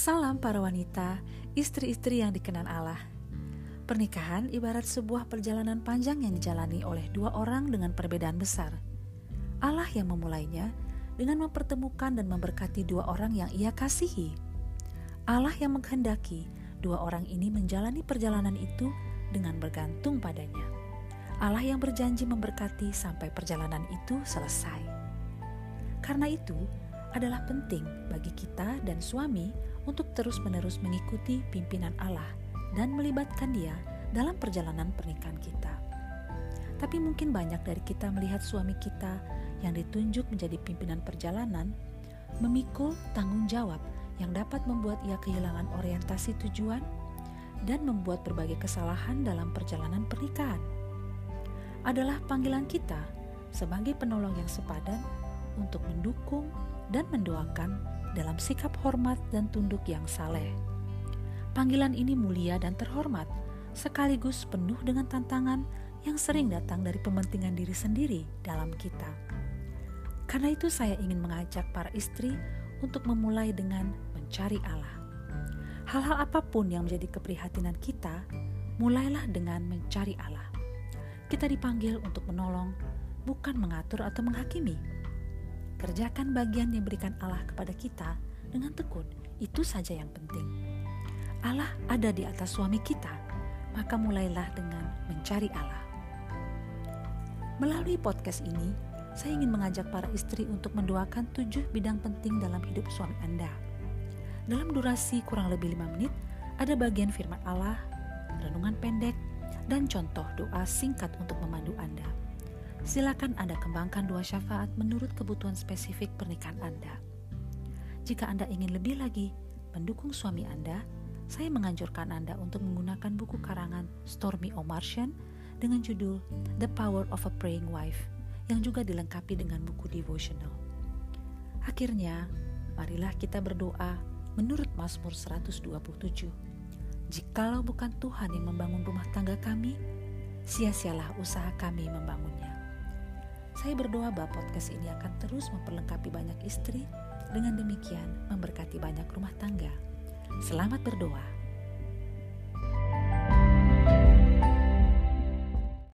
Salam para wanita, istri-istri yang dikenal Allah. Pernikahan ibarat sebuah perjalanan panjang yang dijalani oleh dua orang dengan perbedaan besar. Allah yang memulainya dengan mempertemukan dan memberkati dua orang yang ia kasihi. Allah yang menghendaki dua orang ini menjalani perjalanan itu dengan bergantung padanya. Allah yang berjanji memberkati sampai perjalanan itu selesai. Karena itu, adalah penting bagi kita dan suami untuk terus-menerus mengikuti pimpinan Allah dan melibatkan Dia dalam perjalanan pernikahan kita. Tapi mungkin banyak dari kita melihat suami kita yang ditunjuk menjadi pimpinan perjalanan memikul tanggung jawab yang dapat membuat ia kehilangan orientasi tujuan dan membuat berbagai kesalahan dalam perjalanan pernikahan. Adalah panggilan kita sebagai penolong yang sepadan untuk mendukung dan mendoakan dalam sikap hormat dan tunduk yang saleh. Panggilan ini mulia dan terhormat, sekaligus penuh dengan tantangan yang sering datang dari pementingan diri sendiri dalam kita. Karena itu, saya ingin mengajak para istri untuk memulai dengan mencari Allah. Hal-hal apa pun yang menjadi keprihatinan kita, mulailah dengan mencari Allah. Kita dipanggil untuk menolong, bukan mengatur atau menghakimi Kerjakan bagian yang berikan Allah kepada kita dengan tekun. Itu saja yang penting. Allah ada di atas suami kita, maka mulailah dengan mencari Allah. Melalui podcast ini, saya ingin mengajak para istri untuk mendoakan tujuh bidang penting dalam hidup suami Anda. Dalam durasi kurang lebih lima menit, ada bagian firman Allah, renungan pendek, dan contoh doa singkat untuk memandu Anda. Silakan Anda kembangkan dua syafaat menurut kebutuhan spesifik pernikahan Anda. Jika Anda ingin lebih lagi mendukung suami Anda, saya menganjurkan Anda untuk menggunakan buku karangan Stormy O'Martian dengan judul The Power of a Praying Wife yang juga dilengkapi dengan buku devotional. Akhirnya, marilah kita berdoa menurut Mazmur 127. Jikalau bukan Tuhan yang membangun rumah tangga kami, sia-sialah usaha kami membangunnya. Saya berdoa bahwa podcast ini akan terus memperlengkapi banyak istri, dengan demikian memberkati banyak rumah tangga. Selamat berdoa.